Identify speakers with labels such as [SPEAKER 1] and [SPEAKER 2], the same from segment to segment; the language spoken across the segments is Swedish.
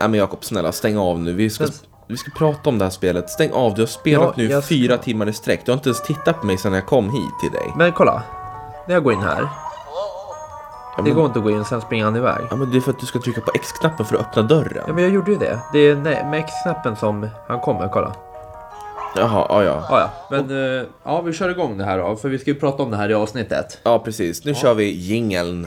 [SPEAKER 1] Nej men Jakob, snälla stäng av nu. Vi ska, vi ska prata om det här spelet. Stäng av, du har spelat
[SPEAKER 2] Ja,
[SPEAKER 1] nu
[SPEAKER 2] ska-
[SPEAKER 1] fyra timmar i sträck. Du har inte ens tittat på mig sedan jag kom hit till dig.
[SPEAKER 2] Men kolla. När jag går in här.
[SPEAKER 1] Ja,
[SPEAKER 2] Det
[SPEAKER 1] men,
[SPEAKER 2] går inte att gå in, sen springer han iväg.
[SPEAKER 1] ja, men det är för att du ska trycka på X-knappen för att öppna dörren.
[SPEAKER 2] Ja men jag gjorde ju det. Det är nej, med X-knappen som han kommer, kolla.
[SPEAKER 1] Jaha, ja ja.
[SPEAKER 2] Ja, ja. Men eh, ja, vi kör igång det här då. För vi ska ju prata om det här i avsnittet.
[SPEAKER 1] Ja, precis. Nu kör vi jingeln.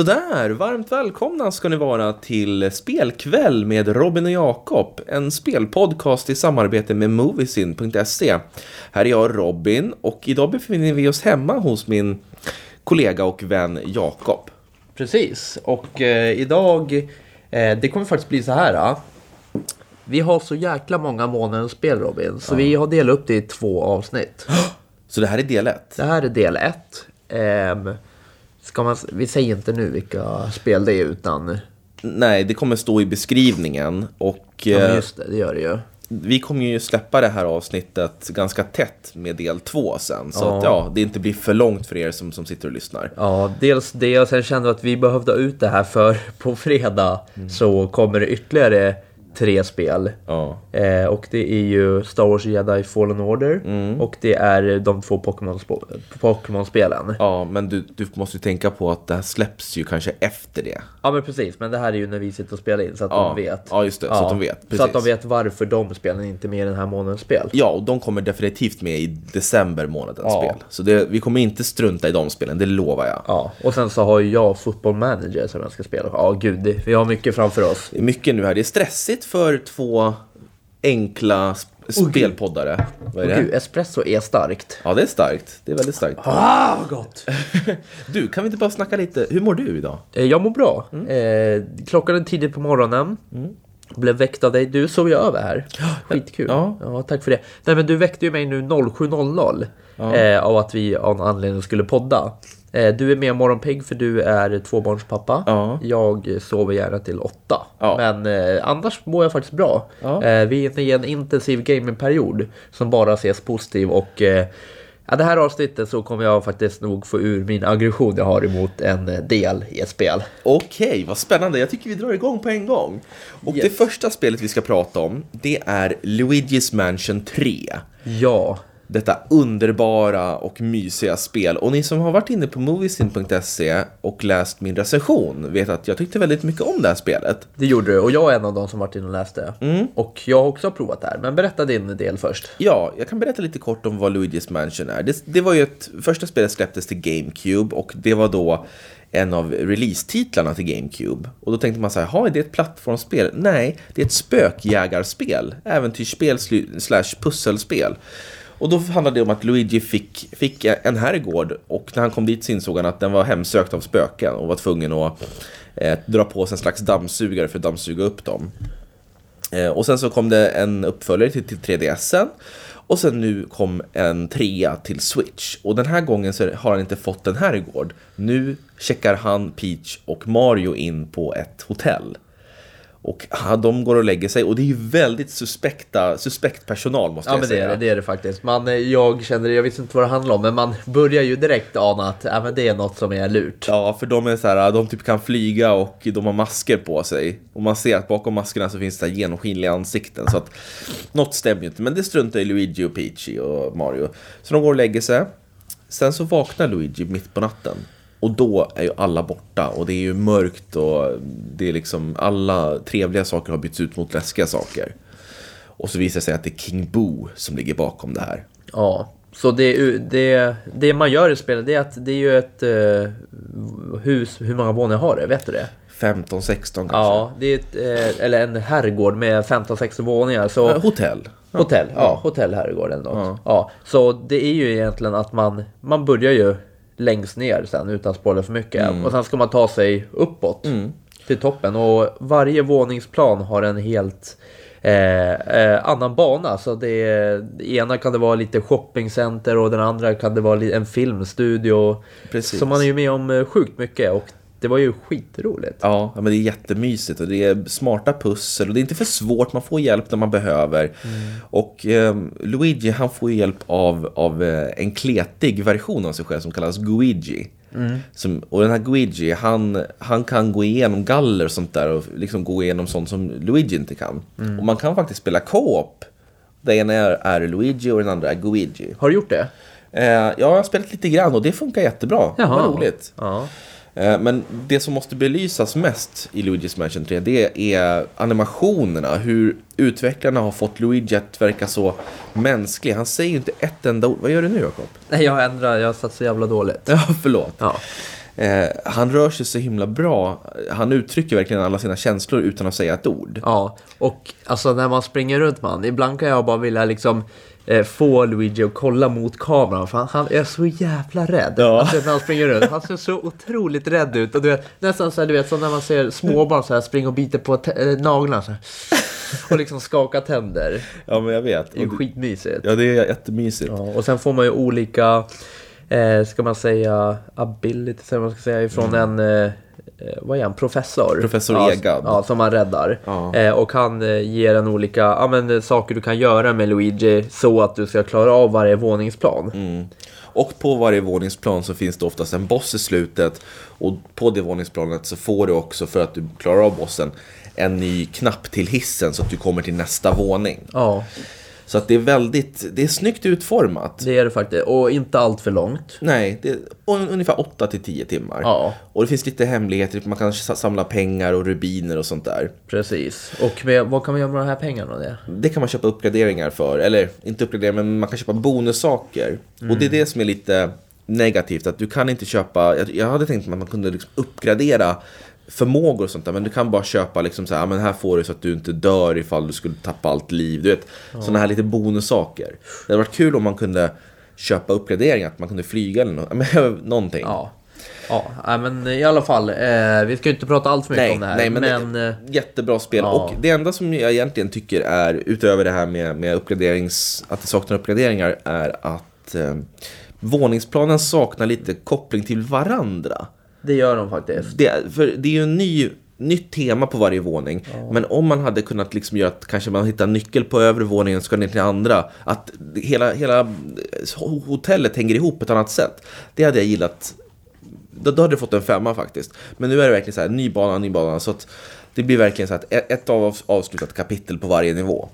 [SPEAKER 1] Sådär, varmt välkomna ska ni vara till Spelkväll med Robin och Jakob, en spelpodcast i samarbete med Moviesin.se. Här är jag Robin och idag befinner vi oss hemma hos min kollega och vän Jakob.
[SPEAKER 2] Precis. Och eh, idag, eh, det kommer faktiskt bli så här. Ja. Vi har så jäkla många månadens spel Robin. Så vi har delat upp det i två avsnitt.
[SPEAKER 1] Så det här är del ett.
[SPEAKER 2] Det här är del ett. Ehm, ska man, vi säger inte nu vilka spel det är utan...
[SPEAKER 1] Nej, det kommer stå i beskrivningen och
[SPEAKER 2] Ja,
[SPEAKER 1] eh,
[SPEAKER 2] just det, det gör det ju.
[SPEAKER 1] vi kommer ju släppa det här avsnittet ganska tätt med del två sen. Så
[SPEAKER 2] Ja.
[SPEAKER 1] att ja, det inte blir för långt för er som, som sitter och lyssnar.
[SPEAKER 2] Ja, dels det och sen kände vi att vi behövde ha ut det här för på fredag så kommer det ytterligare tre spel.
[SPEAKER 1] Ja.
[SPEAKER 2] Eh, och det är ju Star Wars Jedi Fallen Order
[SPEAKER 1] Mm.
[SPEAKER 2] och det är de två Pokémon-sp- Pokémon-spelen.
[SPEAKER 1] Ja, men du, du måste ju tänka på att det här släpps ju kanske efter det.
[SPEAKER 2] Ja men precis, men det här är ju när vi sitter och spelar in så att
[SPEAKER 1] Ja,
[SPEAKER 2] de vet.
[SPEAKER 1] ja, just det, så att de vet,
[SPEAKER 2] Så
[SPEAKER 1] precis.
[SPEAKER 2] att de vet varför de spelen inte är med i den här månadens spel.
[SPEAKER 1] Ja, och de kommer definitivt med i december månadens
[SPEAKER 2] Ja.
[SPEAKER 1] spel. Så det, vi kommer inte strunta i de spelen, det lovar jag.
[SPEAKER 2] Ja, och sen så har ju jag Football Manager som jag ska spela. Ja gud, vi har mycket framför oss.
[SPEAKER 1] Det är mycket nu här. Det är stressigt för två enkla sp- spelpoddare. Vad är det?
[SPEAKER 2] gud, espresso är starkt.
[SPEAKER 1] Ja, det är starkt. Det är väldigt starkt.
[SPEAKER 2] Ah, vad gott!
[SPEAKER 1] Du, kan vi inte bara snacka lite? Hur mår du idag?
[SPEAKER 2] Eh, Jag mår bra.
[SPEAKER 1] Mm.
[SPEAKER 2] Eh, klockan är tidigt på morgonen. Blev väckt av dig. Du sov ju över här. Skitkul.
[SPEAKER 1] Ja.
[SPEAKER 2] Ja. tack för det. Nej men du väckte ju mig nu 07.00. Eh, av att vi av någon anledning skulle podda. Eh, du är mer morgonpigg för du är tvåbarnspappa.
[SPEAKER 1] Ja.
[SPEAKER 2] Jag sover gärna till åtta.
[SPEAKER 1] Ja.
[SPEAKER 2] Men eh, annars mår jag faktiskt bra.
[SPEAKER 1] Ja.
[SPEAKER 2] Eh, vi är inne i en intensiv gamingperiod som bara ses positiv och eh, Ja, det här avsnittet så kommer jag faktiskt nog få ur min aggression jag har emot en eh, del i ett spel.
[SPEAKER 1] Okej, vad spännande. Jag tycker vi drar igång på en gång. Och
[SPEAKER 2] Yes.
[SPEAKER 1] det första spelet vi ska prata om, det är Luigi's Mansion 3.
[SPEAKER 2] Ja,
[SPEAKER 1] Detta underbara och mysiga spel. Och ni som har varit inne på moviesin.se och läst min recension vet att jag tyckte väldigt mycket om det här spelet.
[SPEAKER 2] det gjorde du. Och jag är en av dem som varit inne och läste. Och jag har också provat det här. Men berätta din del först.
[SPEAKER 1] Ja, jag kan berätta lite kort om vad Luigi's Mansion är. Det, det var ju ett, första spelet släpptes till GameCube och det var då en av release-titlarna till GameCube. Och då tänkte man så här, "Jaha, är det ett plattformsspel? Nej, det är ett spökjägarspel, äventyrsspel slash pusselspel. Och då handlade det om att Luigi fick, fick en herrgård och när han kom dit så insåg han att den var hemsökt av spöken och var tvungen att eh, dra på sig en slags dammsugare för att dammsuga upp dem. Eh, och sen så kom det en uppföljare till, till 3DSen. Och sen nu kom en trea till Switch. Och den här gången så har han inte fått en herrgård. Nu checkar han, Peach och Mario in på ett hotell. Och de går och lägger sig och det är ju väldigt suspekta, suspekt personal måste
[SPEAKER 2] Ja
[SPEAKER 1] jag
[SPEAKER 2] men det är det, är det faktiskt. Man, eh, jag känner, jag visste inte vad det handlar om, men man börjar ju direkt ana att ja, men det är något som är lurt.
[SPEAKER 1] Ja, för de är så här, de typ kan flyga och de har masker på sig. Och man ser att bakom maskerna så finns det här genomskinliga ansikten. Så att något stämmer ju inte. Men det struntar i Luigi och Peachy och Mario. Så de går och lägger sig. Sen så vaknar Luigi mitt på natten. Och då är ju alla borta och det är ju mörkt och det är liksom alla trevliga saker har bytts ut mot läskiga saker. Och så visar det sig att det är King Boo som ligger bakom det här.
[SPEAKER 2] Ja, så det, det, det man gör i spelet det är att det är ju ett eh, hus, hur många våningar har det? Vet du det?
[SPEAKER 1] 15, 16 kanske.
[SPEAKER 2] Ja, det är ett, eh, eller en herrgård med 15-16 våningar. Så
[SPEAKER 1] Hotell.
[SPEAKER 2] Hotell, ja, hotellherrgård eller något. Ja. så det är ju egentligen att man, man börjar ju längst ner sen utan att spoila för mycket. Och sen ska man ta sig uppåt till toppen. Och varje våningsplan har en helt eh, eh, annan bana. Så det, det ena kan det vara lite shoppingcenter och den andra kan det vara en filmstudio.
[SPEAKER 1] Precis.
[SPEAKER 2] Så man är ju med om eh, sjukt mycket och det var ju skitroligt.
[SPEAKER 1] Ja, men det är jättemysigt och det är smarta pussel och det är inte för svårt, man får hjälp när man behöver. Och eh, Luigi han får hjälp av, av eh, en kletig version av sig själv som kallas Guigi. Som, och den här Guigi, han, han kan gå igenom galler och sånt där och liksom gå igenom sånt som Luigi inte kan. Och man kan faktiskt spela co-op. Den ena är, är Luigi och den andra är Guigi.
[SPEAKER 2] Har du gjort det?
[SPEAKER 1] Eh, ja, jag har spelat lite grann och det funkar jättebra. Det var roligt.
[SPEAKER 2] Ja.
[SPEAKER 1] Eh, Men det som måste belysas mest i Luigi's Mansion 3 det är animationerna. Hur utvecklarna har fått Luigi att verka så mänsklig. Han säger ju inte ett enda ord. Vad gör du nu Jakob?
[SPEAKER 2] Nej, jag ändrar. Jag satt så jävla dåligt.
[SPEAKER 1] Ja, förlåt.
[SPEAKER 2] Ja.
[SPEAKER 1] Eh, han rör sig så himla bra. Han uttrycker verkligen alla sina känslor utan att säga ett ord.
[SPEAKER 2] Ja, och alltså när man springer runt man, ibland kan jag bara vilja liksom eh, få Luigi att kolla mot kameran för han, han är så jävla rädd.
[SPEAKER 1] Ja.
[SPEAKER 2] Alltså, när han springer runt. Han ser så otroligt rädd ut. Och du vet, nästan så här, du vet, som när man ser småbarn så här springa och bita på äh, naglarna så här. Och liksom skaka tänder.
[SPEAKER 1] Ja, men jag vet.
[SPEAKER 2] Det är ju skitmysigt.
[SPEAKER 1] Ja, det är jättemysigt.
[SPEAKER 2] Ja, och sen får man ju olika, eh, ska man säga, abilities, eller man ska säga, ifrån en, eh, eh, vad är han, professor?
[SPEAKER 1] Professor
[SPEAKER 2] ja,
[SPEAKER 1] Egad.
[SPEAKER 2] Ja, som man räddar.
[SPEAKER 1] Ja.
[SPEAKER 2] Eh, och han eh, ger en olika, ja men eh, saker du kan göra med Luigi så att du ska klara av varje våningsplan.
[SPEAKER 1] Mm. Och på varje våningsplan så finns det oftast en boss i slutet. Och på det våningsplanet så får du också, för att du klarar av bossen, en ny knapp till hissen så att du kommer till nästa våning.
[SPEAKER 2] Ja,
[SPEAKER 1] Så att det är väldigt, det är snyggt utformat.
[SPEAKER 2] det är det faktiskt. Och inte allt för långt.
[SPEAKER 1] Nej, det är un- ungefär 8 till 10 timmar.
[SPEAKER 2] Ja.
[SPEAKER 1] Och det finns lite hemligheter, man kan samla pengar och rubiner och sånt där.
[SPEAKER 2] Precis. Och med, vad kan man göra med de här pengarna? Det?
[SPEAKER 1] Det kan man köpa uppgraderingar för, eller inte uppgraderingar, men man kan köpa bonussaker. Och det är det som är lite negativt, att du kan inte köpa, jag, hade tänkt att man kunde liksom uppgradera förmågor och sånt där, men du kan bara köpa liksom så här, "Ja, men här får du så att du inte dör ifall du skulle tappa allt liv. Du vet, sådana här lite bonussaker. Det hade varit kul om man kunde köpa uppgraderingar, att man kunde flyga eller men, någonting.
[SPEAKER 2] Ja. Ja, men i alla fall. Eh, vi ska ju inte prata allt för mycket
[SPEAKER 1] Nej,
[SPEAKER 2] om det här.
[SPEAKER 1] nej, men,
[SPEAKER 2] men
[SPEAKER 1] det,
[SPEAKER 2] eh,
[SPEAKER 1] jättebra spel.
[SPEAKER 2] ja.
[SPEAKER 1] Och det enda som jag egentligen tycker är, utöver det här med, med uppgraderings, att det saknar uppgraderingar, är att eh, våningsplanen saknar lite koppling till varandra.
[SPEAKER 2] Det gör de faktiskt.
[SPEAKER 1] Det, för det är ju en ny, nytt tema på varje våning. Men om man hade kunnat liksom göra att kanske man hittar nyckel på övre våningen och ska ner till andra. Att hela, hela hotellet hänger ihop på ett annat sätt. Det hade jag gillat. Då, då hade det fått en femma faktiskt. Men nu är det verkligen så här, ny bana, ny bana. Så att det blir verkligen så att ett ett av avslutat kapitel på varje nivå.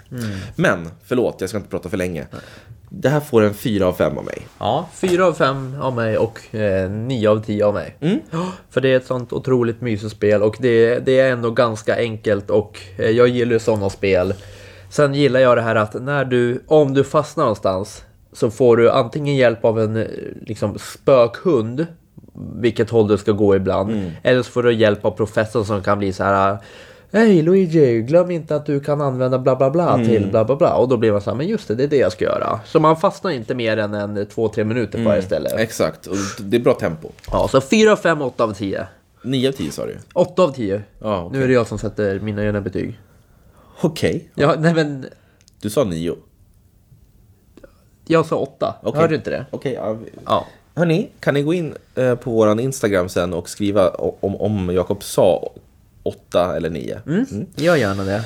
[SPEAKER 1] Men, förlåt, jag ska inte prata för länge. Det här får en fyra av fem av mig.
[SPEAKER 2] Ja, fyra av fem av mig och eh, nio av tio av mig.
[SPEAKER 1] Mm.
[SPEAKER 2] Ja, För det är ett sånt otroligt mysigt spel och det, det är ändå ganska enkelt och eh, jag gillar ju sådana spel. Sen gillar jag det här att när du, om du fastnar någonstans så får du antingen hjälp av en eh, liksom, spökhund, vilket håll du ska gå ibland,
[SPEAKER 1] Mm.
[SPEAKER 2] eller så får du hjälp av professorn som kan bli så här Hej Luigi, glöm inte att du kan använda bla bla bla
[SPEAKER 1] Mm.
[SPEAKER 2] till bla bla bla. Och då blir man så här, men just det, det är det jag ska göra. Så man fastnar inte mer än en två, tre minuter på varje ställe.
[SPEAKER 1] Exakt, och det är bra tempo.
[SPEAKER 2] Ja, så 4, 5, 8 av 10.
[SPEAKER 1] 9 av 10 sa du.
[SPEAKER 2] 8 av 10.
[SPEAKER 1] Ja, okej.
[SPEAKER 2] Nu är det jag som sätter mina egna betyg.
[SPEAKER 1] Okej.
[SPEAKER 2] Ja, nej men
[SPEAKER 1] Du sa 9.
[SPEAKER 2] jag sa 8.
[SPEAKER 1] Okej.
[SPEAKER 2] Hörde du inte det?
[SPEAKER 1] Okej, ja. vi-
[SPEAKER 2] Ja.
[SPEAKER 1] Hörni, kan ni gå in eh, på våran Instagram sen och skriva om, om Jakob sa 8 eller 9?
[SPEAKER 2] Mm. Gör gärna det.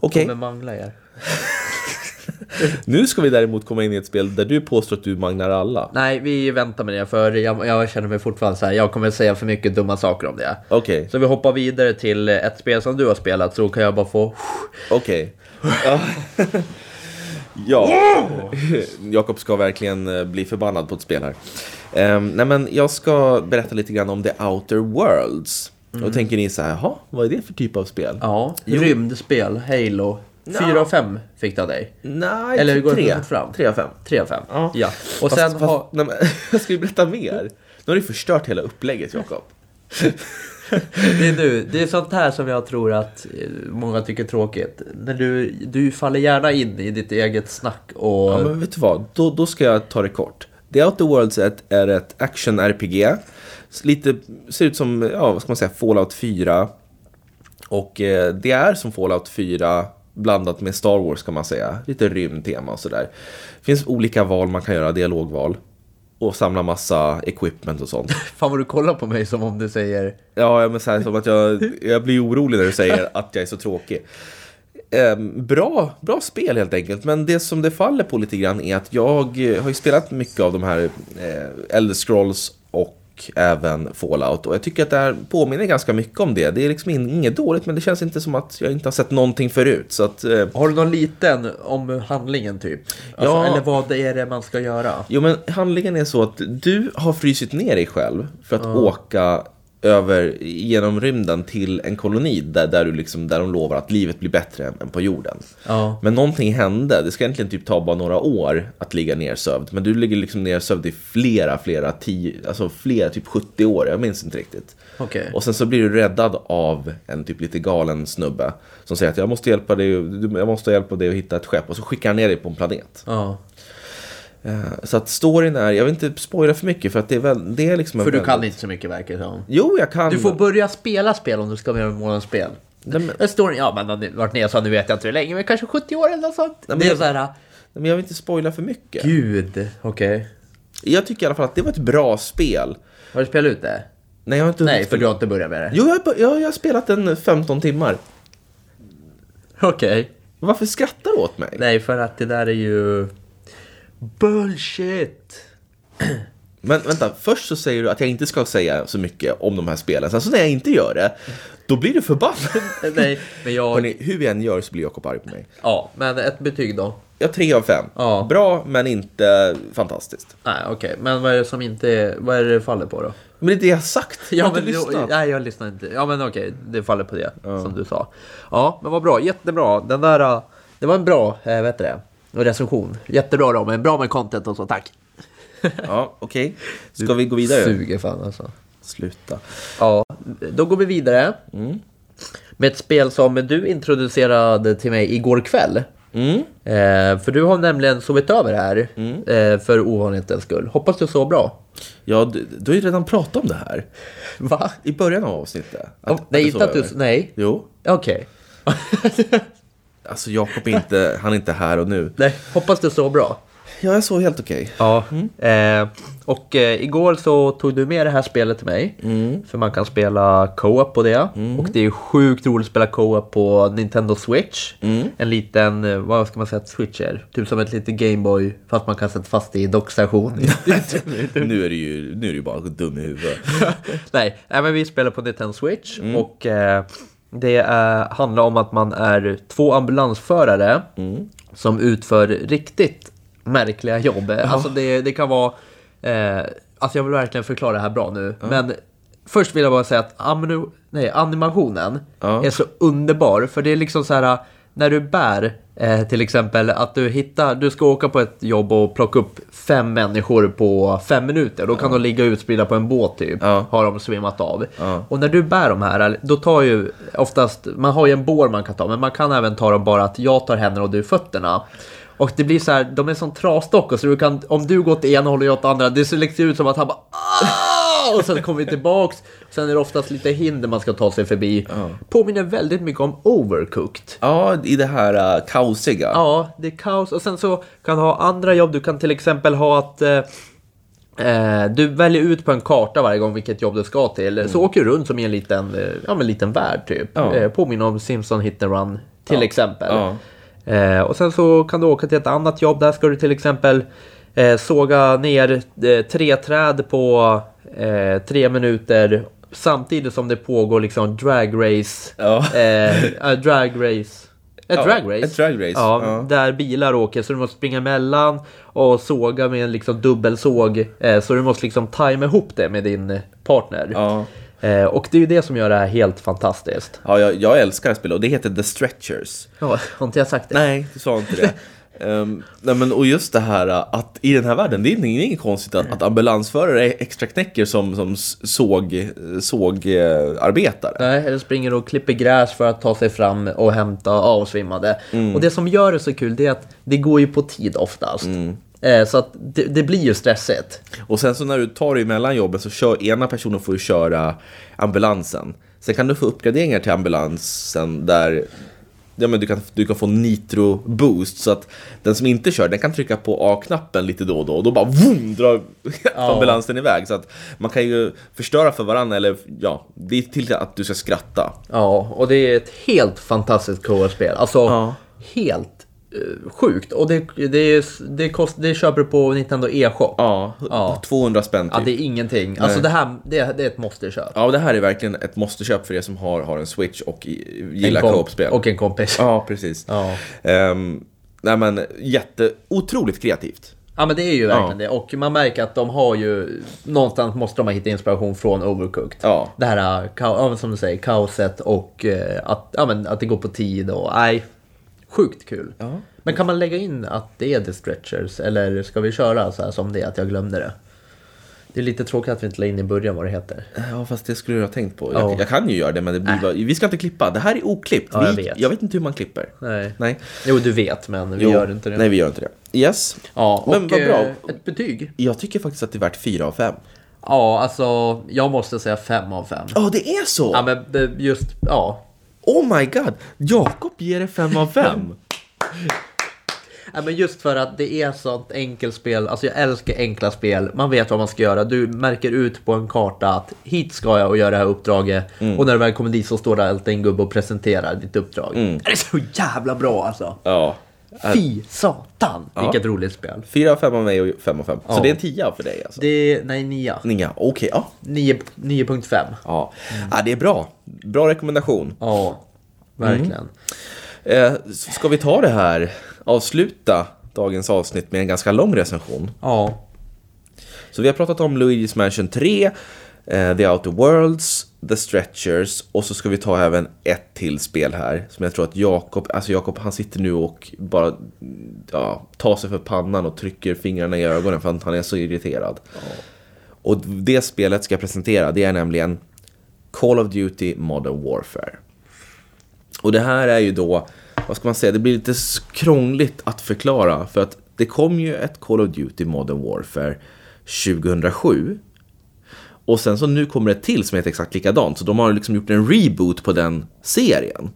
[SPEAKER 1] Okej,
[SPEAKER 2] Kommer mangla er.
[SPEAKER 1] nu ska vi däremot komma in i ett spel där du påstår att du magnar alla.
[SPEAKER 2] Nej, vi väntar med det för jag, jag känner mig fortfarande så här. Jag kommer säga för mycket dumma saker om det.
[SPEAKER 1] Okej,
[SPEAKER 2] Så vi hoppar vidare till ett spel som du har spelat så kan jag bara få...
[SPEAKER 1] okej. Ja. ja, Jakob ska verkligen eh, bli förbannad på ett spel här. Ehm, nej men jag ska berätta lite grann om The Outer Worlds. Och tänker ni så här, jaha, vad är det för typ av spel?
[SPEAKER 2] Ja, rymdspel, Halo. 4 av 5 fick det av dig.
[SPEAKER 1] Nej,
[SPEAKER 2] Eller hur går det
[SPEAKER 1] tre.
[SPEAKER 2] fort fram?
[SPEAKER 1] Tre av fem.
[SPEAKER 2] 3 av 5.
[SPEAKER 1] Ja.
[SPEAKER 2] Ja. Och sen
[SPEAKER 1] fast,
[SPEAKER 2] har...
[SPEAKER 1] nej, men, jag ska ju berätta mer. Nu har du förstört hela upplägget, Jakob.
[SPEAKER 2] Det är nu, det är sånt här som jag tror att eh, många tycker är tråkigt. När du, du faller gärna in i ditt eget snack och...
[SPEAKER 1] Ja, men vet du vad? Då, då ska jag ta det kort. The Outer Worlds är ett, är ett action-RPG. Lite, ser ut som, ja, vad ska man säga, Fallout 4. Och eh, det är som Fallout 4 blandat med Star Wars kan man säga. Lite rymdtema och sådär. Det finns olika val man kan göra, dialogval. Och samla massa equipment och sånt.
[SPEAKER 2] Fan vad du kollar på mig som om du säger...
[SPEAKER 1] Ja, men så här, som att jag, jag blir orolig när du säger att jag är så tråkig. Eh, bra, bra spel helt enkelt, men det som det faller på lite grann är att jag har ju spelat mycket av de här eh, Elder Scrolls och även Fallout och jag tycker att det här påminner ganska mycket om det. Det är liksom inget dåligt, men det känns inte som att jag inte har sett någonting förut. Så att, eh,
[SPEAKER 2] Har du någon liten om handlingen typ? Alltså,
[SPEAKER 1] Ja.
[SPEAKER 2] Eller vad det är det man ska göra?
[SPEAKER 1] Jo, men handlingen är så att du har frysit ner dig själv för att åka över genom rymden till en koloni där, där, du liksom, där de lovar att livet blir bättre än på jorden.
[SPEAKER 2] Ja.
[SPEAKER 1] Men någonting hände. Det ska egentligen typ ta bara några år att ligga nersövd. Men du ligger liksom nersövd i flera, flera, tio, alltså flera, typ 70 år. Jag minns inte riktigt.
[SPEAKER 2] Okej.
[SPEAKER 1] Och sen så blir du räddad av en typ lite galen snubbe som säger att jag måste hjälpa dig, jag måste hjälpa dig att hitta ett skepp. Och så skickar han ner dig på en planet.
[SPEAKER 2] Ja.
[SPEAKER 1] Eh, Så att storyn är, jag vill inte spoila för mycket för att det är väl, det är liksom
[SPEAKER 2] För du
[SPEAKER 1] väldigt-
[SPEAKER 2] kan inte så mycket verkar som.
[SPEAKER 1] Jo, jag kan.
[SPEAKER 2] Du får börja spela spel om du ska med månadens spel.
[SPEAKER 1] Nej, men-
[SPEAKER 2] står ja men har ni varit nere så nu vet jag inte hur länge, men kanske 70 år eller något sånt.
[SPEAKER 1] men
[SPEAKER 2] det är
[SPEAKER 1] jag-
[SPEAKER 2] så här,
[SPEAKER 1] Men jag vill inte spoila för mycket.
[SPEAKER 2] gud, okej.
[SPEAKER 1] Jag tycker i alla fall att det var ett bra spel.
[SPEAKER 2] Har du spelat ut det?
[SPEAKER 1] Nej, jag har inte
[SPEAKER 2] Nej, för du har inte börjat med det.
[SPEAKER 1] Jo, jag, jag, jag har spelat en 15 timmar.
[SPEAKER 2] Okej.
[SPEAKER 1] Varför skrattar du åt mig?
[SPEAKER 2] Nej, för att det där är ju... Bullshit!
[SPEAKER 1] Men vänta, först så säger du att jag inte ska säga så mycket om de här spelen. Sen så när jag inte gör det, då blir du förbannad.
[SPEAKER 2] Nej, men jag...
[SPEAKER 1] Hörrni, hur vi än gör så blir Jakob arg på mig.
[SPEAKER 2] Ja, men ett betyg då?
[SPEAKER 1] Jag har tre av fem.
[SPEAKER 2] Ja.
[SPEAKER 1] Bra, men inte fantastiskt.
[SPEAKER 2] Nej, okej. Men vad är det som inte är... Vad är det det faller på då?
[SPEAKER 1] Men det är det jag har sagt. Jag
[SPEAKER 2] Ja,
[SPEAKER 1] har
[SPEAKER 2] men
[SPEAKER 1] inte lyssnat.
[SPEAKER 2] nej, jag lyssnar inte. Ja, men okej. Det faller på det, som du sa. Ja, men vad bra. Jättebra. Den där... äh, Det var en bra, äh, vet du det? Recension. Jättebra då, men bra med content och så. Tack.
[SPEAKER 1] Ja, okej. Ska vi gå vidare?
[SPEAKER 2] Suger fan alltså.
[SPEAKER 1] Sluta.
[SPEAKER 2] Ja, då går vi vidare. Med ett spel som du introducerade till mig igår kväll.
[SPEAKER 1] Mm.
[SPEAKER 2] Eh, för du har nämligen sovit över här eh, för ovanlighetens skull. Hoppas du så bra.
[SPEAKER 1] Ja, du, du har ju redan pratat om det här.
[SPEAKER 2] Va?
[SPEAKER 1] I början av avsnittet.
[SPEAKER 2] nej,
[SPEAKER 1] du
[SPEAKER 2] inte
[SPEAKER 1] sov
[SPEAKER 2] att du...
[SPEAKER 1] över.
[SPEAKER 2] Nej.
[SPEAKER 1] Jo.
[SPEAKER 2] Okej.
[SPEAKER 1] Alltså Jakob är inte, han är inte här och nu.
[SPEAKER 2] nej, hoppas du så bra.
[SPEAKER 1] Ja, jag såg helt okej.
[SPEAKER 2] Ja. Eh, och eh, igår så tog du med det här spelet till mig. För man kan spela co-op på det. Och det är sjukt roligt att spela co-op på Nintendo Switch. En liten, eh, vad ska man säga att Switch är? Typ som ett litet Gameboy fast man kan sätta fast det i dockstation.
[SPEAKER 1] nu är du ju nu är ju bara dum i huvudet.
[SPEAKER 2] Nej, nej, men vi spelar på Nintendo Switch och eh, det är, handlar om att man är två ambulansförare som utför riktigt märkliga jobb. Alltså det, det kan vara, eh, alltså jag vill verkligen förklara det här bra nu, men först vill jag bara säga att aminu, nej, animationen
[SPEAKER 1] Ja.
[SPEAKER 2] är så underbar, för det är liksom så här när du bär eh, till exempel att du hittar, du ska åka på ett jobb och plocka upp fem människor på fem minuter. Då kan de ligga utspridda på en båt typ,
[SPEAKER 1] Ja.
[SPEAKER 2] har de svimmat av.
[SPEAKER 1] Ja.
[SPEAKER 2] Och när du bär de här, då tar ju oftast, man har ju en bår man kan ta, men man kan även ta dem bara att jag tar händerna och du fötterna. Och det blir så här, de är som trasdockor så du kan, om du går åt ena hållet och jag åt andra, det ser liksom ut som att han bara "Ah!" och sen kommer vi tillbaks. Sen är det oftast lite hinder man ska ta sig förbi. Påminner väldigt mycket om Overcooked.
[SPEAKER 1] Ja, i det här uh, kaosiga.
[SPEAKER 2] Ja, det är kaos. Och sen så kan du ha andra jobb. Du kan till exempel ha att eh, du väljer ut på en karta varje gång vilket jobb du ska till. Så åker du runt som i en liten, eh, ja, men liten värld typ.
[SPEAKER 1] Ja.
[SPEAKER 2] Eh, påminner om Simpson Hit and Run till
[SPEAKER 1] Ja.
[SPEAKER 2] exempel.
[SPEAKER 1] Ja.
[SPEAKER 2] Eh, och sen så kan du åka till ett annat jobb. Där ska du till exempel eh, såga ner eh, tre träd på eh, tre minuter. Samtidigt som det pågår liksom drag race.
[SPEAKER 1] Ja.
[SPEAKER 2] Eh, eh, drag race. Ett
[SPEAKER 1] Ja,
[SPEAKER 2] drag race?
[SPEAKER 1] ett drag race,
[SPEAKER 2] Ja,
[SPEAKER 1] ja.
[SPEAKER 2] där bilar åker så du måste springa emellan och såga med en liksom dubbelsåg. Eh, så du måste liksom tajma ihop det med din partner.
[SPEAKER 1] Ja.
[SPEAKER 2] Eh, och det är ju det som gör det här helt fantastiskt.
[SPEAKER 1] Ja, jag, jag älskar det här spelet och det heter The Stretchers.
[SPEAKER 2] Ja, har inte jag sagt det?
[SPEAKER 1] Nej, du sa inte det. Ehm, nej men och just det här uh, att i den här världen, det är inget, konstigt att, att ambulansförare är extra knäcker som, som såg, sågarbetare.
[SPEAKER 2] Nej, eller springer och klipper gräs för att ta sig fram och hämta avsvimmade.
[SPEAKER 1] Mm.
[SPEAKER 2] Och det som gör det så kul det är att det går ju på tid oftast.
[SPEAKER 1] Mm.
[SPEAKER 2] Eh, så att det, det blir ju stressigt.
[SPEAKER 1] Och sen så när du tar dig emellan jobben så kör ena personen får ju köra ambulansen. Sen kan du få uppgraderingar till ambulansen där ja, men du, kan, du kan få nitro boost så att den som inte kör den kan trycka på A-knappen lite då och då och då bara vroom, drar ambulansen iväg. Så att man kan ju förstöra för varandra eller ja, det är till att du ska skratta.
[SPEAKER 2] Ja, och det är ett helt fantastiskt co-spel. Alltså,
[SPEAKER 1] Ja.
[SPEAKER 2] helt sjukt. Och det, det, det, kost, det köper du på Nintendo e-shop. Ja.
[SPEAKER 1] Ja,
[SPEAKER 2] Ja.
[SPEAKER 1] 200 spänn typ.
[SPEAKER 2] det är ingenting. Alltså det här, det, det är ett måste-köp.
[SPEAKER 1] Ja, det här är verkligen ett måste-köp för er som har, har en Switch och gillar co-op-spel.
[SPEAKER 2] Och en kompis. Ja.
[SPEAKER 1] Ja, precis.
[SPEAKER 2] Ja.
[SPEAKER 1] Ehm, nej men, jätte, otroligt kreativt.
[SPEAKER 2] men det är ju verkligen
[SPEAKER 1] Ja.
[SPEAKER 2] det. Och man märker att de har ju... Någonstans måste de ha hittat inspiration från Overcooked.
[SPEAKER 1] Ja.
[SPEAKER 2] Det här, ja, men som du säger, kaoset och eh, att, ja, men, att det går på tid och... Nej, sjukt kul.
[SPEAKER 1] Ja.
[SPEAKER 2] Men kan man lägga in att det är The Stretchers? Eller ska vi köra så här som det är, att jag glömde det? Det är lite tråkigt att vi inte la in i början vad det heter.
[SPEAKER 1] Ja, fast det skulle jag ha tänkt på.
[SPEAKER 2] Ja.
[SPEAKER 1] Jag, jag kan ju göra det, men det blir bara, vi ska inte klippa. Det här är oklippt.
[SPEAKER 2] Ja, jag
[SPEAKER 1] vi,
[SPEAKER 2] vet.
[SPEAKER 1] jag vet inte hur man klipper.
[SPEAKER 2] Nej.
[SPEAKER 1] Nej.
[SPEAKER 2] Jo, du vet, men vi
[SPEAKER 1] Jo,
[SPEAKER 2] gör inte det.
[SPEAKER 1] Nej, vi gör inte det. Yes.
[SPEAKER 2] Ja,
[SPEAKER 1] Men vad bra.
[SPEAKER 2] eh, ett betyg?
[SPEAKER 1] Jag tycker faktiskt att det är värt 4 av 5.
[SPEAKER 2] Ja, alltså jag måste säga fem av fem.
[SPEAKER 1] Ja, det är så!
[SPEAKER 2] Ja, men det- just, ja.
[SPEAKER 1] Oh my god! Jakob ger det 5 av 5.
[SPEAKER 2] Ja, men just för att det är sånt enkelt spel. Alltså jag älskar enkla spel. Man vet vad man ska göra. Du märker ut på en karta att hit ska jag och göra det här uppdraget.
[SPEAKER 1] Mm.
[SPEAKER 2] Och när du väl kommer dit så står det alltid en gubbe och presenterar ditt uppdrag. Det är så jävla bra alltså.
[SPEAKER 1] ja.
[SPEAKER 2] Fy satan, vilket roligt spel.
[SPEAKER 1] 4 av 5 av mig och 5 av 5. Så
[SPEAKER 2] Ja.
[SPEAKER 1] det är en 10 för dig alltså?
[SPEAKER 2] Det är, nej, nia.
[SPEAKER 1] Nia, okej. ja.
[SPEAKER 2] 9 9.5.
[SPEAKER 1] Ja. ja, det är bra. Bra rekommendation.
[SPEAKER 2] Ja, verkligen.
[SPEAKER 1] Eh, ska vi ta det här, avsluta dagens avsnitt med en ganska lång recension?
[SPEAKER 2] Ja.
[SPEAKER 1] Så vi har pratat om Luigi's Mansion 3, eh, The Outer Worlds, The Stretchers och så ska vi ta även ett till spel här som jag tror att Jakob, alltså Jakob han sitter nu och bara ja, tar sig för pannan och trycker fingrarna i ögonen för att han är så irriterad. Och det spelet ska jag presentera, det är nämligen Call of Duty Modern Warfare. Och det här är ju då, vad ska man säga, det blir lite krångligt att förklara för att det kom ju ett Call of Duty Modern Warfare 2007. Och sen så nu kommer det till som heter exakt likadant, så de har liksom gjort en reboot på den serien.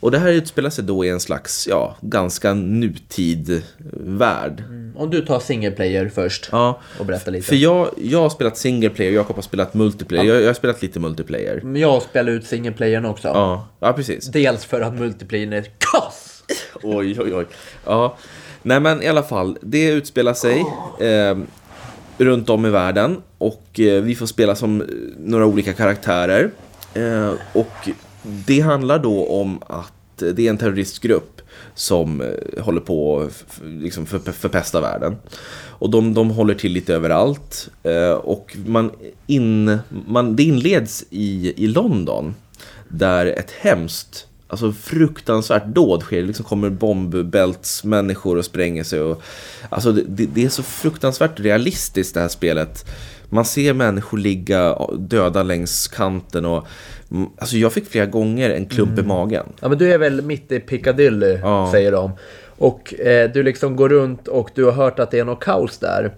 [SPEAKER 1] Och det här utspelar sig då i en slags, ja, ganska nutid värld.
[SPEAKER 2] Om du tar single player först
[SPEAKER 1] Ja,
[SPEAKER 2] och berättar lite.
[SPEAKER 1] för jag, jag har spelat single player, Jakob har spelat multiplayer. Jag, jag har spelat lite multiplayer.
[SPEAKER 2] Men jag spelar ut single playern också.
[SPEAKER 1] Ja, ja precis.
[SPEAKER 2] Dels för att multiplayern är kass!
[SPEAKER 1] Oj, oj, oj. Ja, nej men i alla fall, det utspelar sig eh, runt om i världen och eh, vi får spela som eh, några olika karaktärer. Eh, och det handlar då om att det är en terroristgrupp som håller på att liksom för, förpesta världen. Och de, de håller till lite överallt. Och man in, man, det inleds i, i London där ett hemskt Alltså fruktansvärt dåd sker, det liksom kommer bombbältsmänniskor och spränger sig och Alltså det, det, är så fruktansvärt realistiskt det här spelet Man ser människor ligga döda längs kanten och mm, Alltså jag fick flera gånger en klump i magen
[SPEAKER 2] Ja men du är väl mitt i Piccadilly,
[SPEAKER 1] Ja.
[SPEAKER 2] säger de. Och eh, du liksom går runt och du har hört att det är något kaos där.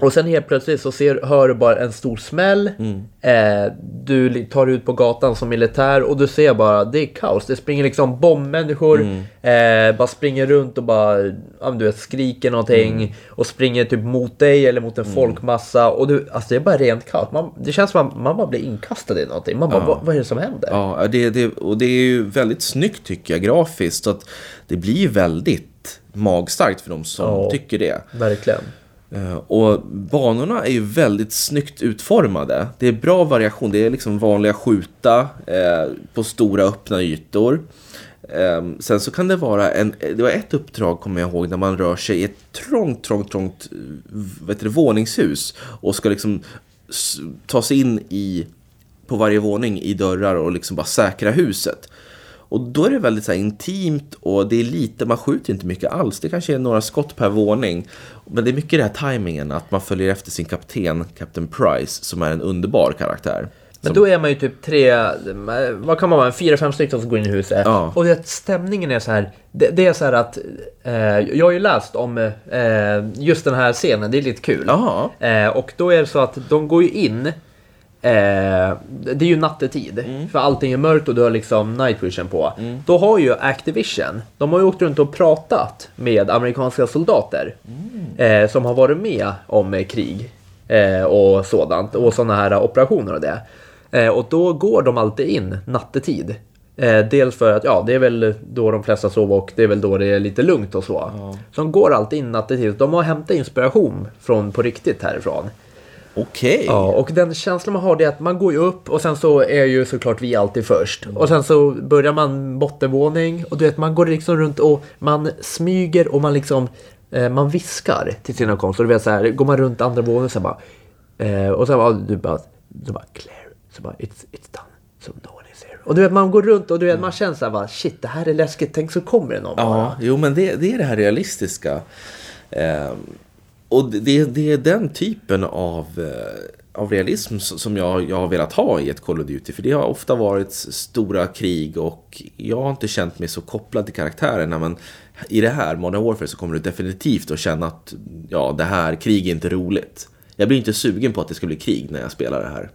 [SPEAKER 2] Och sen helt plötsligt så ser, hör du bara en stor smäll. Eh, du tar ut på gatan som militär och du ser bara, det är kaos. Det springer liksom bombmänniskor. Eh, bara springer runt och bara, ja, du vet, skriker någonting. Och springer typ mot dig eller mot en folkmassa. Och du, alltså det är bara rent kaos. Man, det känns som att man, bara blir inkastad i någonting. Man bara, vad, vad är det som händer?
[SPEAKER 1] Ja, det, det, och det är ju väldigt snyggt tycker jag grafiskt så att det blir väldigt magstarkt för de som
[SPEAKER 2] Ja.
[SPEAKER 1] tycker det
[SPEAKER 2] Verkligen.
[SPEAKER 1] Eh, och banorna är ju väldigt snyggt utformade. Det är bra variation. Det är liksom vanliga skjuta eh, på stora öppna ytor. Ehm, sen så kan det vara en, det var ett uppdrag kommer jag ihåg när man rör sig i ett trångt, trångt, trångt vet du, våningshus och ska liksom ta sig in i på varje våning i dörrar och liksom bara säkra huset. Och då är det väldigt så intimt och det är lite, man skjuter inte mycket alls. Det kanske är några skott per våning. Men det är mycket det här timingen, att man följer efter sin kapten, Captain Price, som är en underbar karaktär.
[SPEAKER 2] Men då är man ju typ tre, vad kan man vara, fyra, fem stycken som går in i huset.
[SPEAKER 1] Ja.
[SPEAKER 2] Och det, stämningen är så här, det, det är så här att, eh, jag har ju läst om eh, just den här scenen, det är lite kul. Eh, och då är det så att de går ju in Eh, det är ju nattetid,
[SPEAKER 1] Mm.
[SPEAKER 2] för allting är mörkt och du har liksom night vision på. Då har ju Activision, de har ju åkt runt och pratat med amerikanska soldater
[SPEAKER 1] Mm.
[SPEAKER 2] eh, som har varit med om eh, krig eh, och sådant och sådana här operationer och det. Eh, och då går de alltid in nattetid. Eh, dels för att ja, det är väl då de flesta sover och det är väl då det är lite lugnt och så. Så de går alltid in nattetid. De har hämtat inspiration från på riktigt härifrån.
[SPEAKER 1] Okej.
[SPEAKER 2] Ja, och den känslan man har det är att man går ju upp och sen så är ju såklart vi alltid först. Och sen så börjar man bottenvåning och du vet man går liksom runt och man smyger och man liksom eh, man viskar till sina kompisar. Du vet så här, går man runt andra våningen så bara eh, och sen bara du bara, du bara clear. Så bara it's, it's done. So no one is here. Och du vet man går runt och du vet man känner så här bara shit det här är läskigt. Tänk så kommer det någon bara.
[SPEAKER 1] Ja, jo men det, det är det här realistiska. Ehm, och det, det är den typen av, eh, av realism som jag, jag har velat ha i ett Call of Duty. För det har ofta varit stora krig och jag har inte känt mig så kopplad till karaktärerna. Men i det här, Modern Warfare, så kommer du definitivt att känna att ja, det här krig är inte roligt. Jag blir inte sugen på att det ska bli krig när jag spelar det här.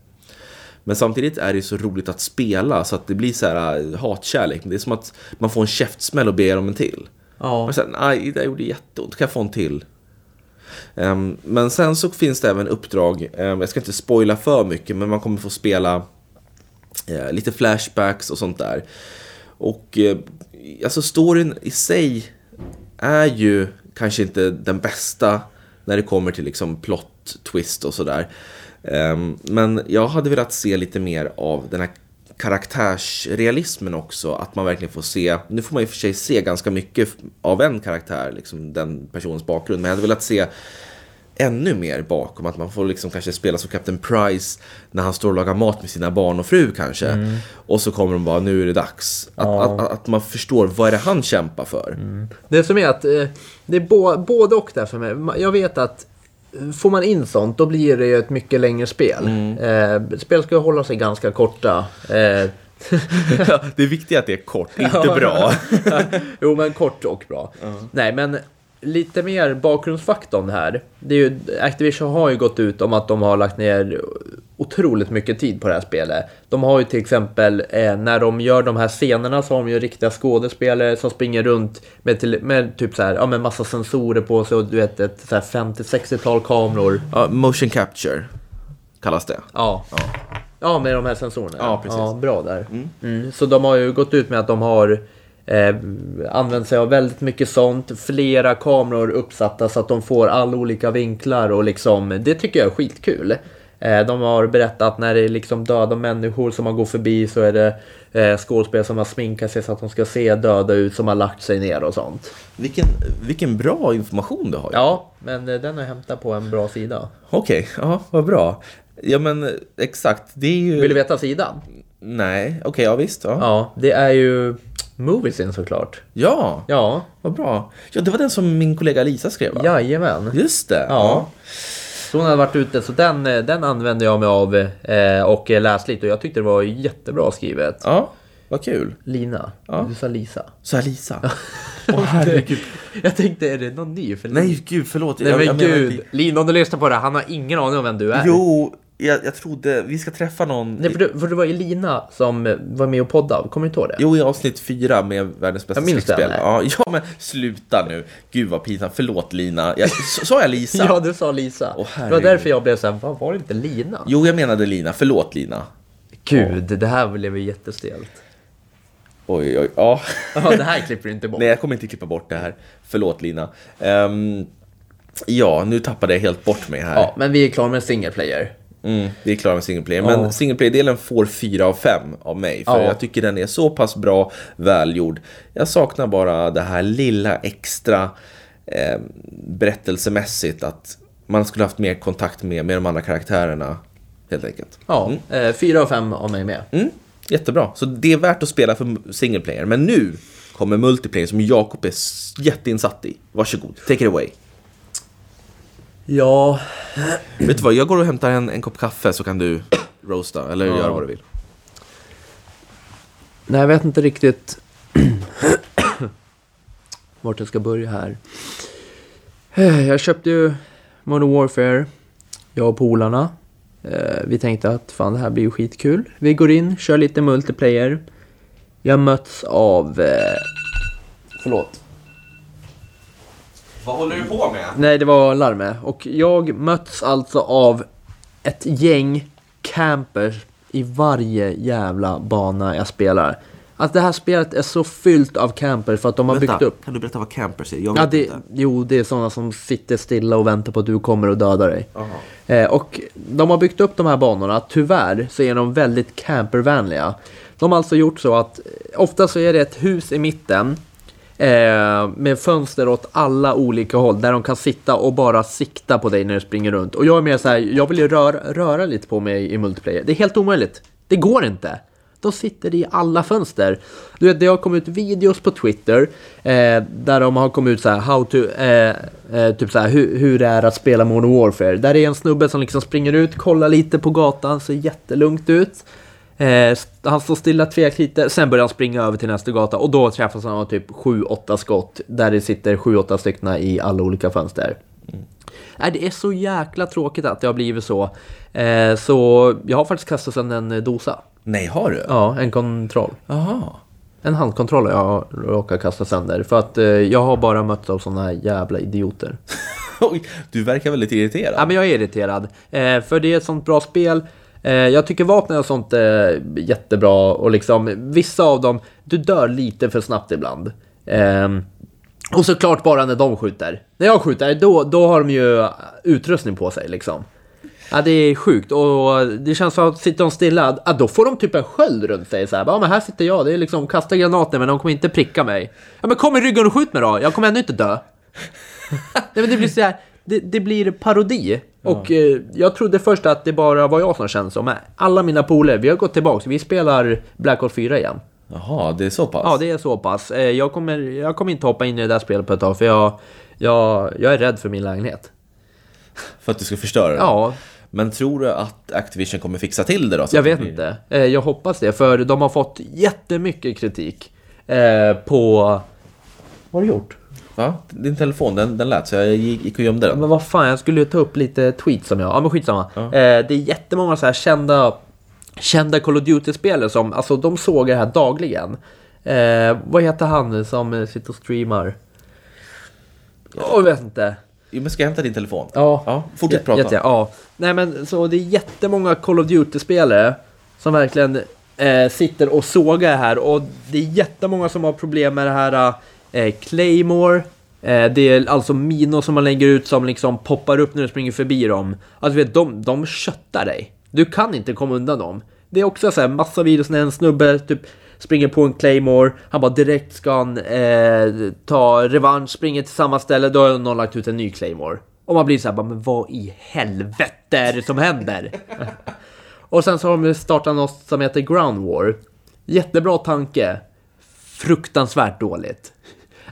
[SPEAKER 1] Men samtidigt är det så roligt att spela så att det blir så här äh, hatkärlek. Det är som att man får en käftsmäll och ber om en till.
[SPEAKER 2] Ja.
[SPEAKER 1] Och sen, nej, det gjorde jätteont, kan jag få en till? Ehm, men sen så finns det även uppdrag, ehm, jag ska inte spoila för mycket, men man kommer få spela eh, lite flashbacks och sånt där. Och eh, alltså storyn i sig är ju kanske inte den bästa när det kommer till liksom plot twist och sådär. Ehm, men jag hade velat se lite mer av den här karaktärsrealismen också. Att man verkligen får se, nu får man i och för sig se ganska mycket av en karaktär, liksom den personens bakgrund. Men jag hade velat se ännu mer bakom. Att man får liksom kanske spela som Captain Price när han står och lagar mat med sina barn och fru kanske. Och så kommer de bara, nu är det dags. Att,
[SPEAKER 2] Ja.
[SPEAKER 1] att, att man förstår, vad är det han kämpar för?
[SPEAKER 2] Det som är att eh, det är både och där för mig. Jag vet att får man in sånt då blir det ju ett mycket längre spel. Eh, spel ska ju hålla sig ganska korta. Eh,
[SPEAKER 1] det är viktigt att det är kort, inte bra.
[SPEAKER 2] jo men kort och bra. Nej men lite mer bakgrundsfaktorn här. Det är ju, Activision har ju gått ut om att de har lagt ner otroligt mycket tid på det här spelet. De har ju till exempel eh, när de gör de här scenerna så har de ju riktiga skådespelare som springer runt med, till, med typ så här, ja, med massa sensorer på sig och du vet ett så här 50-60-tal kameror.
[SPEAKER 1] Ja, motion capture kallas det.
[SPEAKER 2] Ja. ja. med de här sensorerna.
[SPEAKER 1] Ja, precis.
[SPEAKER 2] Ja, bra där. Mm. Så de har ju gått ut med att de har eh, använt sig av väldigt mycket sånt. Flera kameror uppsatta så att de får alla olika vinklar och liksom, det tycker jag är skitkul. Eh, de har berättat när det är liksom döda människor som man går förbi så är det eh, skådespelare som har sminkat sig så att de ska se döda ut som har lagt sig ner och sånt.
[SPEAKER 1] Vilken, vilken bra information du har.
[SPEAKER 2] Ja, men den har jag hämtat på en bra sida.
[SPEAKER 1] Okej, ja, vad bra. Ja men exakt, det är ju...
[SPEAKER 2] Vill du veta sidan?
[SPEAKER 1] Nej, okej, ja visst. Ja.
[SPEAKER 2] Ja, det är ju Moviesin såklart.
[SPEAKER 1] ja,
[SPEAKER 2] Ja,
[SPEAKER 1] vad bra. Ja, det var den som min kollega Lisa skrev va?
[SPEAKER 2] jajamän.
[SPEAKER 1] Just det.
[SPEAKER 2] Ja. Så hon hade varit ute, så den, eh, den använde jag mig av eh, och läste lite och jag tyckte det var jättebra skrivet.
[SPEAKER 1] Ja, vad kul.
[SPEAKER 2] Lina,
[SPEAKER 1] Ja.
[SPEAKER 2] du sa Lisa.
[SPEAKER 1] Här Lisa. Åh herregud.
[SPEAKER 2] Jag tänkte, är det någon ny? För
[SPEAKER 1] Nej, gud förlåt.
[SPEAKER 2] Nej
[SPEAKER 1] Jag-
[SPEAKER 2] men
[SPEAKER 1] jag menar
[SPEAKER 2] gud,
[SPEAKER 1] inte-
[SPEAKER 2] Lina om du lyssnar på det, han har ingen aning om vem du är.
[SPEAKER 1] Jo, jag, jag trodde vi ska träffa någon.
[SPEAKER 2] Nej, för, det, för det var ju Lina som eh, var med och poddade, kommer du inte ihåg det?
[SPEAKER 1] Jo, i avsnitt fyra med världens bästa
[SPEAKER 2] Jag minns
[SPEAKER 1] släktspel.
[SPEAKER 2] den,
[SPEAKER 1] Ja, ja, men sluta nu. Gud vad pinsamt. Förlåt Lina. Jag, sa jag Lisa?
[SPEAKER 2] Ja, du sa Lisa.
[SPEAKER 1] Åh,
[SPEAKER 2] det var därför jag blev såhär, vad var det inte Lina?
[SPEAKER 1] Jo, jag menade Lina. Förlåt Lina.
[SPEAKER 2] Gud, det här blev ju jättestelt.
[SPEAKER 1] Oj, oj, ja.
[SPEAKER 2] Ja, det här klipper du inte bort.
[SPEAKER 1] Nej, jag kommer inte klippa bort det här. Förlåt Lina. Ehm, ja, nu tappade jag helt bort mig här.
[SPEAKER 2] Ja, men vi är klara med single player.
[SPEAKER 1] Mm, vi är klara med single player. Men single player-delen får 4 av 5 av mig. För
[SPEAKER 2] Ja.
[SPEAKER 1] jag tycker den är så pass bra, välgjord. Jag saknar bara det här lilla extra eh, berättelsemässigt. Att man skulle haft mer kontakt med, med de andra karaktärerna. Helt enkelt.
[SPEAKER 2] Ja, eh, fyra av fem av mig med.
[SPEAKER 1] Mm, jättebra. Så det är värt att spela för single player. Men nu kommer multiplayer som Jakob är jätteinsatt i. Varsågod, take it away.
[SPEAKER 2] Ja,
[SPEAKER 1] Vet du vad, jag går och hämtar en, en kopp kaffe så kan du roasta eller
[SPEAKER 2] Ja.
[SPEAKER 1] göra vad du vill.
[SPEAKER 2] nej jag vet inte riktigt vart jag ska börja här. Eh, Jag köpte ju Modern Warfare, jag och polarna. Eh, vi tänkte att fan det här blir ju skitkul. Vi går in, kör lite multiplayer. Jag möts av... Eh, förlåt.
[SPEAKER 1] Vad håller du på med?
[SPEAKER 2] Nej, det var larmet. Och jag möts alltså av ett gäng campers i varje jävla bana jag spelar. Alltså det här spelet är så fyllt av campers för att de har byggt upp.
[SPEAKER 1] Kan du berätta vad campers är? Jag
[SPEAKER 2] Ja,
[SPEAKER 1] vet
[SPEAKER 2] det,
[SPEAKER 1] inte.
[SPEAKER 2] jo, det är sådana som sitter stilla och väntar på att du kommer och dödar dig. Eh, och de har byggt upp de här banorna. Tyvärr så är de väldigt campervänliga. De har alltså gjort så att eh, ofta så är det ett hus i mitten eh, med fönster åt alla olika håll där de kan sitta och bara sikta på dig när du springer runt. Och jag är mer så här, jag vill ju röra, röra lite på mig i multiplayer. Det är helt omöjligt. Det går inte. De sitter i alla fönster. Du vet, det har kommit ut videos på Twitter eh, där de har kommit ut så här, how to, eh, eh, typ så här, hur, hur det är att spela Modern Warfare. Där är en snubbe som liksom springer ut, kollar lite på gatan, ser jättelugnt ut. Eh, han står stilla, tvek lite, sen börjar han springa över till nästa gata och då träffas han av typ 7-8 skott där det sitter 7-8 stycken i alla olika fönster. Nej, det är så jäkla tråkigt att det har blivit så. Eh, så jag har faktiskt kastat sönder en eh, dosa.
[SPEAKER 1] Nej, har du?
[SPEAKER 2] Ja, en kontroll.
[SPEAKER 1] Jaha.
[SPEAKER 2] En handkontroll har jag råkat kasta sönder. För att eh, jag har bara mött av sådana jävla idioter.
[SPEAKER 1] Du verkar väldigt irriterad.
[SPEAKER 2] Ja, men jag är irriterad. Eh, för det är ett sånt bra spel. Eh, jag tycker vapnen och sånt är jättebra. Och liksom, vissa av dem, du dör lite för snabbt ibland. Ehm, och såklart bara när de skjuter. När jag skjuter, då, då har de ju utrustning på sig liksom. Ja, det är sjukt och det känns som att sitter de stilla, ja, då får de typ en sköld runt sig. Så här, ja, men här sitter jag, det är liksom kasta granater men de kommer inte pricka mig. Ja, men kom i ryggen och skjut mig då, jag kommer ändå inte dö. Nej, men det blir så här, det, det blir parodi. Och eh, jag trodde först att det bara var jag som kände så, men alla mina polare, vi har gått tillbaka, vi spelar Black Ops 4 igen.
[SPEAKER 1] Jaha, det är så pass?
[SPEAKER 2] Ja, det är så pass. Eh, jag, kommer, jag kommer inte hoppa in i det där spelet på ett tag, för jag, jag, jag är rädd för min lägenhet.
[SPEAKER 1] För att du ska förstöra den?
[SPEAKER 2] Ja,
[SPEAKER 1] Men tror du att Activision kommer fixa till det då?
[SPEAKER 2] Jag vet inte. Eh, Jag hoppas det, för de har fått jättemycket kritik eh, på... Vad har du gjort?
[SPEAKER 1] Va? Din telefon, den, den lät så jag gick och gömde den.
[SPEAKER 2] Men vad fan, jag skulle ju ta upp lite tweets som jag... Ja men skitsamma.
[SPEAKER 1] Ja.
[SPEAKER 2] Eh, det är jättemånga så här kända, kända Call of Duty-spelare som, alltså de såg det här dagligen. Eh, vad heter han som eh, sitter och streamar? Åh, jag vet inte.
[SPEAKER 1] Jo, men ska jag hämta din telefon?
[SPEAKER 2] Ja.
[SPEAKER 1] ja fortsätt
[SPEAKER 2] Jä-
[SPEAKER 1] prata.
[SPEAKER 2] jätte- ja. Nej men så det är jättemånga Call of Duty-spelare som verkligen eh, sitter och sågar här och det är jättemånga som har problem med det här eh, Claymore. Eh, det är alltså minor som man lägger ut som liksom poppar upp när du springer förbi dem. Alltså vet, de, de köttar dig. Du kan inte komma undan dem. Det är också så här massa videos när en snubbe typ springer på en Claymore, han bara direkt ska han eh, ta revansch, springer till samma ställe, då har någon lagt ut en ny Claymore. Och man blir så här, bara, men vad i helvete är det som händer? och sen så har de startat något som heter Ground War. Jättebra tanke. Fruktansvärt dåligt.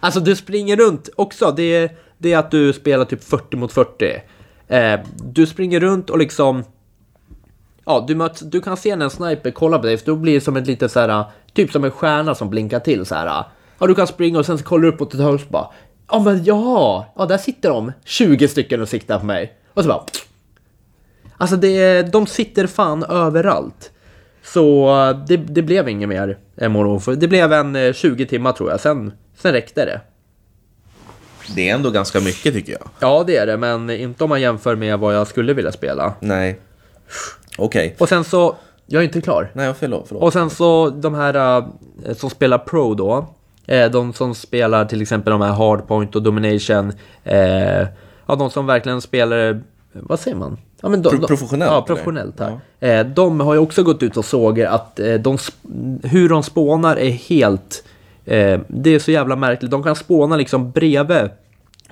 [SPEAKER 2] Alltså du springer runt också, det är, det är att du spelar typ 40 mot 40. Eh, du springer runt och liksom Ja, du, möts, du kan se när en sniper kollar på dig, för då blir det som ett litet så här, typ som en stjärna som blinkar till så här. Ja, du kan springa och sen så kollar du upp åt ett hörn och bara, ja men ja, ja där sitter de, 20 stycken och siktar på mig. Och så bara, alltså det, de sitter fan överallt. Så eh, det, det blev inget mer eh, Modern Warfare. Det blev en eh, 20 timmar tror jag, sen, sen räckte det.
[SPEAKER 1] Det är ändå ganska mycket tycker jag.
[SPEAKER 2] Ja, det är det, men inte om man jämför med vad jag skulle vilja spela.
[SPEAKER 1] Nej. Okej.
[SPEAKER 2] Och sen så, jag är inte klar.
[SPEAKER 1] Nej, förlåt. förlåt.
[SPEAKER 2] Och sen så de här eh, som spelar Pro då. Eh, de som spelar till exempel de här Hardpoint och Domination. Eh, ja, de som verkligen spelar, vad säger man? Ja, men de,
[SPEAKER 1] Pro- professionellt,
[SPEAKER 2] Ja, professionellt. Här. Eh, de har ju också gått ut och såger att de, hur de spånar är helt... Eh, det är så jävla märkligt. De kan spåna liksom bredvid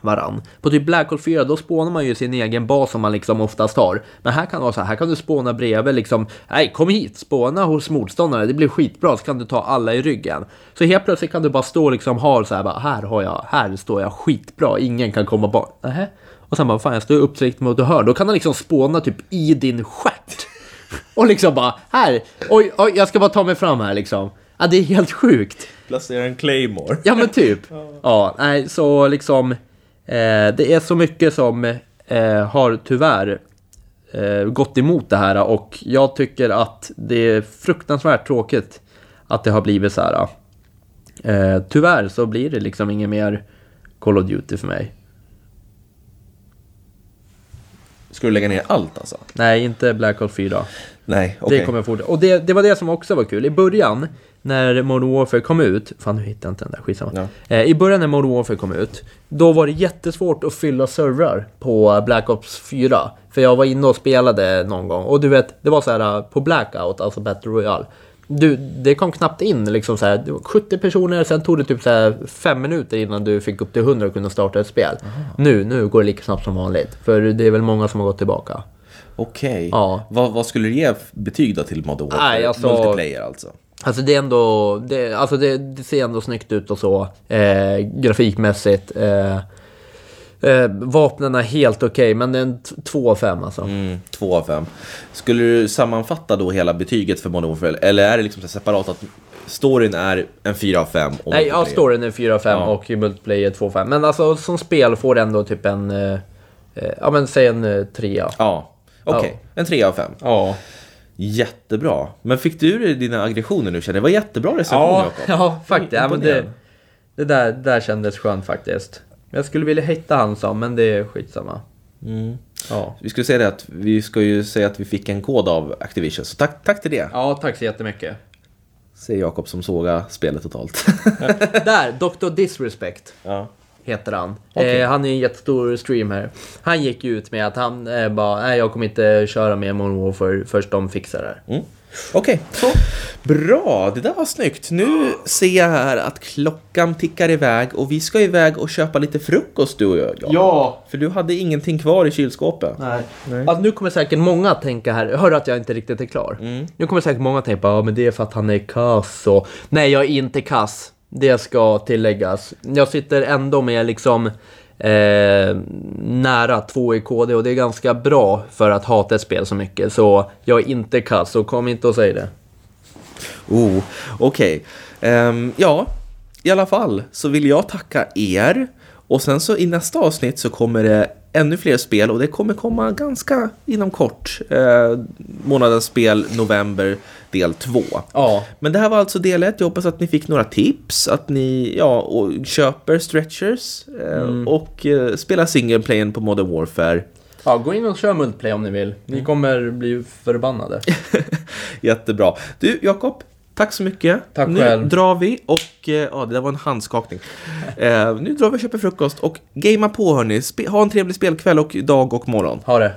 [SPEAKER 2] varann. På typ Black Hole 4 då spånar man ju sin egen bas som man liksom oftast har. Men här kan det vara så här, här kan du spåna bredvid liksom, nej kom hit, spåna hos motståndare, det blir skitbra, så kan du ta alla i ryggen. Så helt plötsligt kan du bara stå liksom, ha så här, bara, här har jag, här står jag skitbra, ingen kan komma bort. Nähä? Och sen bara, fan jag står uppsikt mot hör, då kan han liksom spåna typ i din stjärt. Och liksom bara, här, oj, oj, jag ska bara ta mig fram här liksom. Ja, det är helt sjukt.
[SPEAKER 1] Placera en Claymore.
[SPEAKER 2] Ja men typ. Ja, nej så liksom. Eh, det är så mycket som eh, har tyvärr eh, gått emot det här och jag tycker att det är fruktansvärt tråkigt att det har blivit så här. Eh, tyvärr så blir det liksom inget mer Call of Duty för mig.
[SPEAKER 1] Ska du lägga ner allt alltså?
[SPEAKER 2] Nej, inte Black Ops 4.
[SPEAKER 1] Nej, okej.
[SPEAKER 2] Det kommer jag fortsätta. Och det, det var det som också var kul. I början, när Modern Warfare kom ut, fan nu hittar jag inte den där, skitsamma.
[SPEAKER 1] Ja.
[SPEAKER 2] Eh, I början när Modern Warfare kom ut, då var det jättesvårt att fylla servrar på Black Ops 4. För jag var inne och spelade någon gång. Och du vet, det var så här på Blackout, alltså Battle Royale. Du, det kom knappt in liksom så här, det var 70 personer, sen tog det typ så här 5 minuter innan du fick upp till 100 och kunde starta ett spel. Nu, nu går det lika snabbt som vanligt. För det är väl många som har gått tillbaka.
[SPEAKER 1] Okej.
[SPEAKER 2] Ja.
[SPEAKER 1] Vad, vad skulle du ge betyg då till Modern Warfare?
[SPEAKER 2] Nej, alltså-
[SPEAKER 1] Multiplayer alltså.
[SPEAKER 2] Alltså det är ändå, det, alltså det, det ser ändå snyggt ut och så. Eh, grafikmässigt. Eh, eh, vapnen är helt okej, men det är en 2 av 5 alltså.
[SPEAKER 1] Mm, två av fem. Skulle du sammanfatta då hela betyget för Modern Warfare? Eller är det liksom separat att storyn är en 4 av 5? och
[SPEAKER 2] Nej, ja, storyn är 4 av 5
[SPEAKER 1] Ja.
[SPEAKER 2] och multiplayer 2 av 5. Men alltså som spel får det ändå typ en, eh, eh, ja men säg en eh, 3.
[SPEAKER 1] Ja, okej. En 3 av 5.
[SPEAKER 2] Ja.
[SPEAKER 1] Jättebra. Men fick du dina aggressioner nu känner jag? Det var jättebra recension
[SPEAKER 2] Ja,
[SPEAKER 1] Jakob.
[SPEAKER 2] ja faktiskt. Ja, men det, det där, där kändes skönt faktiskt. Jag skulle vilja hitta han som, men det är skitsamma.
[SPEAKER 1] Mm.
[SPEAKER 2] Ja.
[SPEAKER 1] Vi skulle säga det att vi ska ju säga att vi fick en kod av Activision, så tack, tack till det.
[SPEAKER 2] ja, tack så jättemycket.
[SPEAKER 1] Säger Jakob som sågar spelet totalt.
[SPEAKER 2] Där, Dr. Disrespect.
[SPEAKER 1] ja.
[SPEAKER 2] heter han.
[SPEAKER 1] Okej.
[SPEAKER 2] Eh, han är en jättestor streamer. Han gick ju ut med att han eh, bara, nej jag kommer inte köra med Modern Warfare först de fixar det.
[SPEAKER 1] Mm. Okej, bra. Det där var snyggt. Nu ser jag här att klockan tickar iväg och vi ska iväg och köpa lite frukost du och jag.
[SPEAKER 2] Ja!
[SPEAKER 1] För du hade ingenting kvar i kylskåpet.
[SPEAKER 2] Nej. Alltså, nu kommer säkert många tänka här, hör att jag inte riktigt är klar. Nu kommer säkert många tänka, ja men det är för att han är kass och... Nej, jag är inte kass. Det ska tilläggas. Jag sitter ändå med liksom eh, nära 2 i KD och det är ganska bra för att hata ett spel så mycket. Så jag är inte kass, så kom inte och säg det.
[SPEAKER 1] Oh, okej. Ehm, ja, i alla fall så vill jag tacka er. Och sen så i nästa avsnitt så kommer det ännu fler spel och det kommer komma ganska inom kort. Eh, månadens spel, november, del 2.
[SPEAKER 2] Ja.
[SPEAKER 1] Men det här var alltså del 1. Jag hoppas att ni fick några tips, att ni ja, och köper stretchers eh, och eh, spelar single playen på Modern Warfare.
[SPEAKER 2] Ja, gå in och kör multiplayer om ni vill. Ni kommer bli förbannade.
[SPEAKER 1] Jättebra. Du, Jakob, tack så mycket.
[SPEAKER 2] Tack
[SPEAKER 1] nu
[SPEAKER 2] själv.
[SPEAKER 1] drar vi och, eh, ja, det där var en handskakning. Eh, nu drar vi och köper frukost och gamea på hörni. Spe- ha en trevlig spelkväll och dag och morgon.
[SPEAKER 2] Ha det.